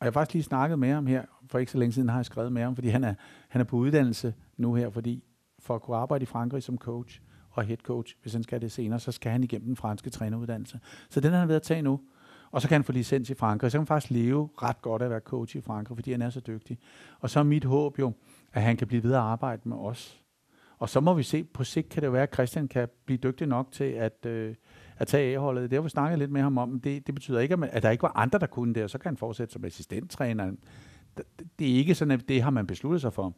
og jeg har faktisk lige snakket med ham her, for ikke så længe siden har jeg skrevet med ham, fordi han er, han er på uddannelse nu her, fordi for at kunne arbejde i Frankrig som coach og head coach, hvis han skal det senere, så skal han igennem den franske træneruddannelse. Så den har han ved at tage nu. Og så kan han få licens i Frankrig. Så kan han faktisk leve ret godt af at være coach i Frankrig, fordi han er så dygtig. Og så er mit håb jo, at han kan blive videre at arbejde med os. Og så må vi se, på sigt kan det være, at Christian kan blive dygtig nok til at, øh, at tage A-holdet. Det har vi snakket lidt med ham om. Det, det betyder ikke, at der ikke var andre, der kunne det, og så kan han fortsætte som assistenttræner. Det, det er ikke sådan, at det har man besluttet sig for.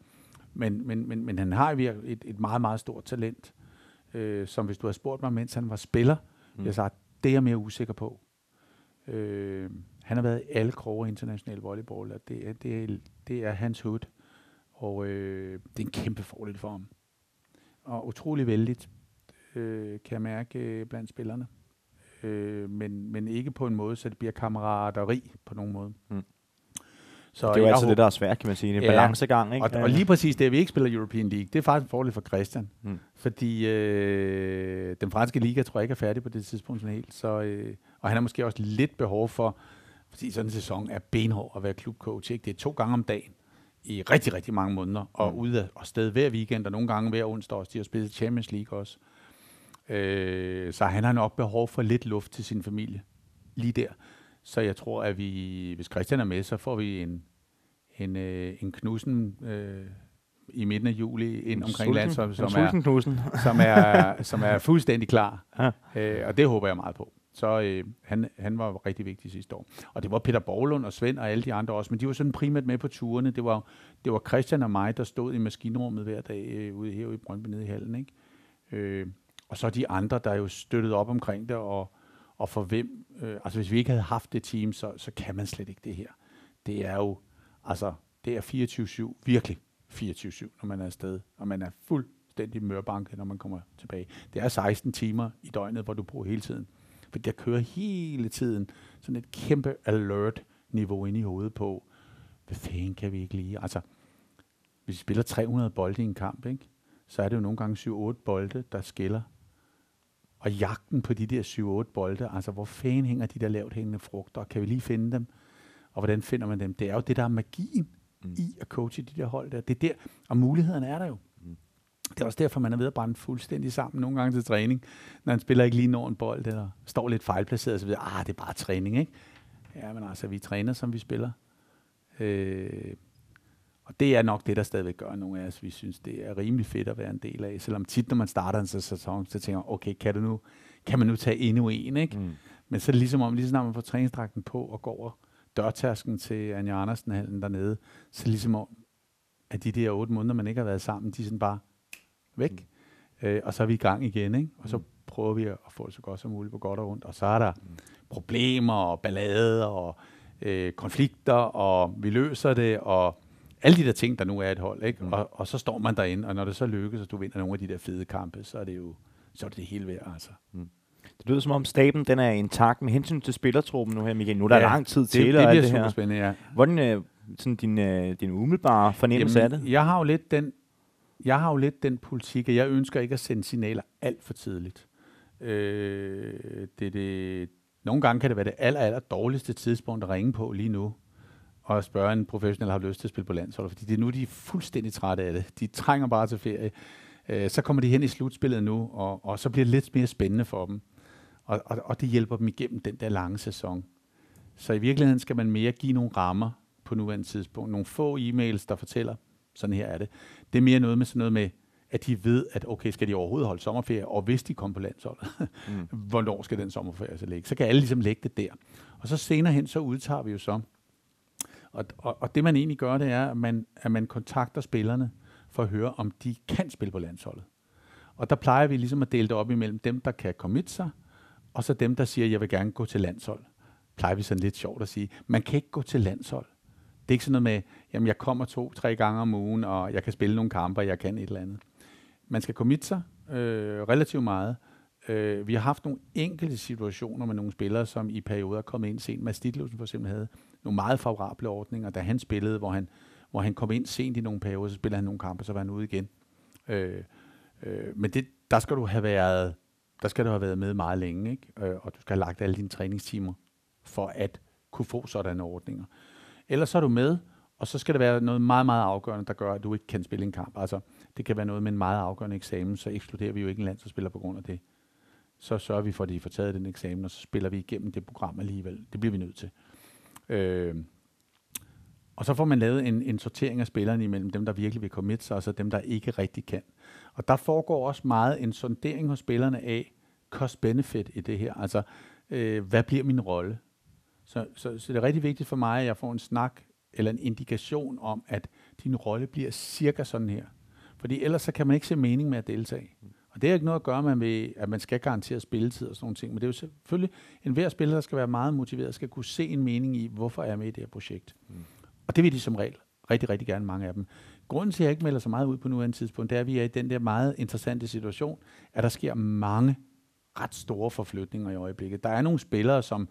Men, men, men, men han har virkelig et, et meget, meget stort talent, øh, som hvis du har spurgt mig, mens han var spiller, mm. jeg sagde, det er jeg mere usikker på. Øh, han har været i alle kroge international volleyball, og det er, det er, det er hans hud. Og øh, det er en kæmpe fordel for ham. Og utrolig vældigt, øh, kan jeg mærke øh, blandt spillerne. Øh, men, men ikke på en måde, så det bliver kammerateri på nogen måde. Mm. Så det er jo altid det, der er svært, kan man sige. En ja, balancegang, ikke? Og, og lige præcis det, at vi ikke spiller European League, det er faktisk en fordel for Christian. Mm. Fordi øh, den franske liga, tror jeg ikke er færdig på det tidspunkt sådan helt. Så, øh, og han har måske også lidt behov for, fordi sådan en sæson er benhård at være klubcoach. Ikke? Det er to gange om dagen i rigtig, rigtig mange måneder, og mm. ude og sted hver weekend, og nogle gange hver onsdag også. De har spillet Champions League også. Øh, så han har nok behov for lidt luft til sin familie lige der. Så jeg tror, at vi, hvis Christian er med, så får vi en, en, øh, en knusen øh, i midten af juli ind omkring landsholdet, som, er, som, er, som er fuldstændig klar. Ja. Øh, og det håber jeg meget på. Så øh, han, han var rigtig vigtig sidste år. Og det var Peter Borglund og Svend og alle de andre også, men de var sådan primært med på turene. Det var, det var Christian og mig, der stod i maskinrummet hver dag øh, ude her i Brøndby nede i hallen. Ikke? Øh, og så de andre, der jo støttede op omkring det, og, og for hvem, øh, altså hvis vi ikke havde haft det team, så, så kan man slet ikke det her. Det er jo, altså, det er 24-7, virkelig 24-7, når man er afsted, og man er fuldstændig mørbanket, når man kommer tilbage. Det er 16 timer i døgnet, hvor du bruger hele tiden. For der kører hele tiden sådan et kæmpe alert-niveau ind i hovedet på, hvad fanden kan vi ikke lige? Altså, hvis vi spiller 300 bolde i en kamp, ikke? så er det jo nogle gange 7-8 bolde, der skiller og jagten på de der 7-8 bolde, altså hvor fanden hænger de der lavt hængende frugter, kan vi lige finde dem? Og hvordan finder man dem? Det er jo det, der er magien mm. i at coache de der hold der. Det er der, og mulighederne er der jo. Mm. Det er også derfor, man er ved at brænde fuldstændig sammen nogle gange til træning, når han spiller ikke lige når en bold, eller står lidt fejlplaceret, og så videre. Ah, det er bare træning, ikke? Ja, men altså, vi træner, som vi spiller. Øh, og det er nok det, der stadigvæk gør nogle af os. Vi synes, det er rimelig fedt at være en del af. Selvom tit, når man starter en sæson, så tænker man, okay, kan, du nu, kan man nu tage endnu en, ikke? Mm. Men så er det ligesom om, lige så man får træningsdragten på og går over dørtasken til Anja Andersen-hallen dernede, så ligesom om, at de der otte måneder, man ikke har været sammen, de er sådan bare væk. Mm. Øh, og så er vi i gang igen, ikke? Og så mm. prøver vi at få det så godt som muligt på godt og ondt. Og så er der mm. problemer og ballader og øh, konflikter, og vi løser det, og alle de der ting, der nu er et hold, ikke? Mm. Og, og så står man derinde, og når det så lykkes, og du vinder nogle af de der fede kampe, så er det jo så er det, det hele værd, altså. Mm. Det lyder som om staben den er intakt med hensyn til spillertruppen nu her, Michael. Nu er der ja, lang tid til. Det, det, det bliver super spændende, ja. Hvordan øh, sådan din, øh, din umiddelbare fornemmelse Jamen, af det? Jeg har jo lidt den, jeg har jo lidt den politik, at jeg ønsker ikke at sende signaler alt for tidligt. Øh, det, det, nogle gange kan det være det aller, aller dårligste tidspunkt at ringe på lige nu, og spørge en professionel, har lyst til at spille på landsholdet, fordi det er nu, de er fuldstændig trætte af det. De trænger bare til ferie. Øh, så kommer de hen i slutspillet nu, og, og så bliver det lidt mere spændende for dem. Og, og, og det hjælper dem igennem den der lange sæson. Så i virkeligheden skal man mere give nogle rammer på nuværende tidspunkt. Nogle få e-mails, der fortæller, sådan her er det. Det er mere noget med sådan noget med, at de ved, at okay, skal de overhovedet holde sommerferie, og hvis de kommer på landsholdet, mm. hvornår skal den sommerferie så ligge? Så kan alle ligesom lægge det der. Og så senere hen, så udtager vi jo så. Og, og, og det man egentlig gør, det er, at man, at man kontakter spillerne for at høre, om de kan spille på landsholdet. Og der plejer vi ligesom at dele det op imellem dem, der kan commit sig, og så dem, der siger, jeg vil gerne gå til landshold. Plejer vi sådan lidt sjovt at sige, man kan ikke gå til landshold. Det er ikke sådan noget med, jamen jeg kommer to-tre gange om ugen, og jeg kan spille nogle kampe, og jeg kan et eller andet. Man skal commit sig øh, relativt meget. Øh, vi har haft nogle enkelte situationer med nogle spillere, som i perioder er kommet ind sent. Mads Dittlevsen for eksempel havde nogle meget favorable ordninger, da han spillede, hvor han, hvor han kom ind sent i nogle perioder, så spillede han nogle kampe, så var han ude igen. Øh, øh, men det, der skal du have været der skal du have været med meget længe, ikke? Øh, og du skal have lagt alle dine træningstimer for at kunne få sådanne ordninger. Ellers så er du med, og så skal der være noget meget, meget afgørende, der gør, at du ikke kan spille en kamp. Altså, det kan være noget med en meget afgørende eksamen, så ekskluderer vi jo ikke en landsholdsspiller på grund af det. Så sørger vi for, at de får taget den eksamen, og så spiller vi igennem det program alligevel. Det bliver vi nødt til. Øh, og så får man lavet en, en sortering af spillerne imellem dem, der virkelig vil commit sig, og så dem, der ikke rigtig kan. Og der foregår også meget en sondering hos spillerne af cost-benefit i det her. Altså, øh, hvad bliver min rolle? Så, så, så det er rigtig vigtigt for mig, at jeg får en snak eller en indikation om, at din rolle bliver cirka sådan her. Fordi ellers så kan man ikke se mening med at deltage. Og det har ikke noget at gøre med, at man skal garantere spilletid og sådan nogle ting, men det er jo selvfølgelig, en hver spiller, der skal være meget motiveret, skal kunne se en mening i, hvorfor jeg er med i det her projekt. Mm. Og det vil de som regel rigtig, rigtig gerne, mange af dem. Grunden til, at jeg ikke melder så meget ud på nuværende tidspunkt, det er, at vi er i den der meget interessante situation, at der sker mange ret store forflytninger i øjeblikket. Der er nogle spillere, som,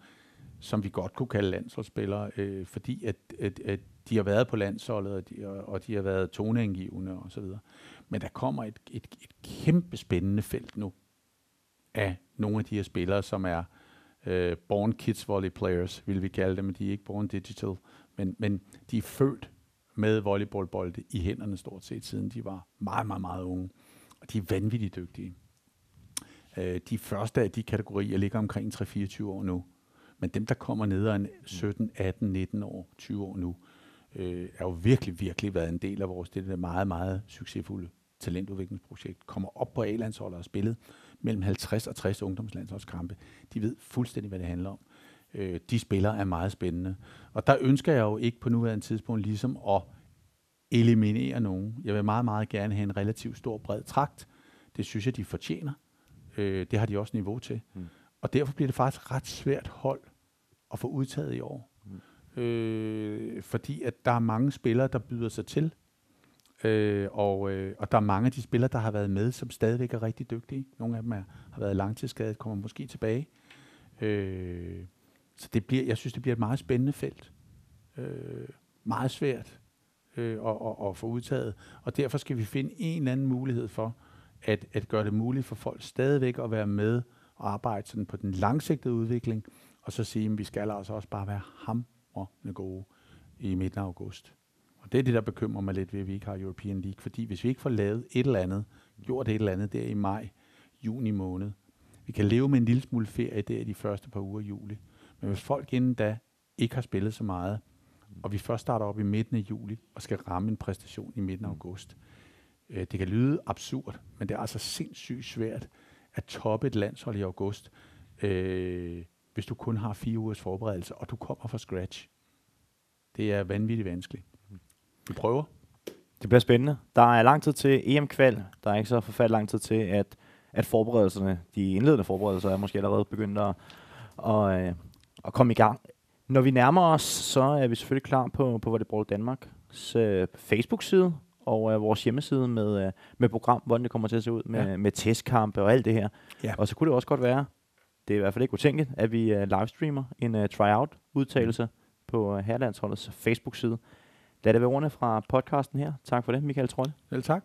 som vi godt kunne kalde landsholdsspillere, øh, fordi at, at, at de har været på landsholdet, og de, og de har været toneangivende og så videre. Men der kommer et, et, et kæmpe spændende felt nu af nogle af de her spillere, som er øh, born kids volley players, vil vi kalde dem. De er ikke born digital, men, men de er født med volleyballbolde i hænderne stort set, siden de var meget, meget, meget unge. Og de er vanvittigt dygtige. Øh, de første af de kategorier ligger omkring 3-24 år nu. Men dem, der kommer ned af 17, 18, 19 år, 20 år nu, øh, er jo virkelig, virkelig været en del af vores det der meget, meget succesfulde talentudviklingsprojekt. Kommer op på A-landsholdet og har spillet mellem 50 og 60 ungdomslandsholdskampe. De ved fuldstændig, hvad det handler om. Øh, de spillere er meget spændende. Og der ønsker jeg jo ikke på nuværende tidspunkt ligesom at eliminere nogen. Jeg vil meget, meget gerne have en relativt stor, bred trakt. Det synes jeg, de fortjener. Øh, det har de også niveau til. Mm. Og derfor bliver det faktisk ret svært hold at få udtaget i år. Øh, fordi at der er mange spillere, der byder sig til. Øh, og, øh, og der er mange af de spillere, der har været med, som stadigvæk er rigtig dygtige. Nogle af dem er, har været langtidsskadet, kommer måske tilbage. Øh, så det bliver, jeg synes, det bliver et meget spændende felt. Øh, meget svært øh, at, at, at få udtaget. Og derfor skal vi finde en eller anden mulighed for, at, at gøre det muligt for folk stadigvæk at være med og arbejde sådan på den langsigtede udvikling, og så sige, at vi skal altså også bare være ham gode i midten af august. Og det er det, der bekymrer mig lidt ved, at vi ikke har European League, fordi hvis vi ikke får lavet et eller andet, gjort et eller andet der i maj, juni måned, vi kan leve med en lille smule ferie der i de første par uger i juli, men hvis folk inden da ikke har spillet så meget, og vi først starter op i midten af juli og skal ramme en præstation i midten af august, øh, det kan lyde absurd, men det er altså sindssygt svært at toppe et landshold i august, øh, hvis du kun har fire ugers forberedelse, og du kommer fra scratch. Det er vanvittigt vanskeligt. Vi prøver. Det bliver spændende. Der er lang tid til EM-kval. Der er ikke så forfærdelig lang tid til, at, at forberedelserne, de indledende forberedelser, er måske allerede begyndt at, at, øh, at komme i gang. Når vi nærmer os, så er vi selvfølgelig klar på, på Volleyball Danmarks øh, Facebook-side og øh, vores hjemmeside med, øh, med program, hvordan det kommer til at se ud med, ja. med testkampe og alt det her. Ja. Og så kunne det også godt være, det er i hvert fald ikke utænkeligt, at vi uh, livestreamer en uh, tryout-udtalelse på øh, uh, Herlandsholdets Facebook-side. Lad det være ordene fra podcasten her. Tak for det, Michael Trolle. Vel tak.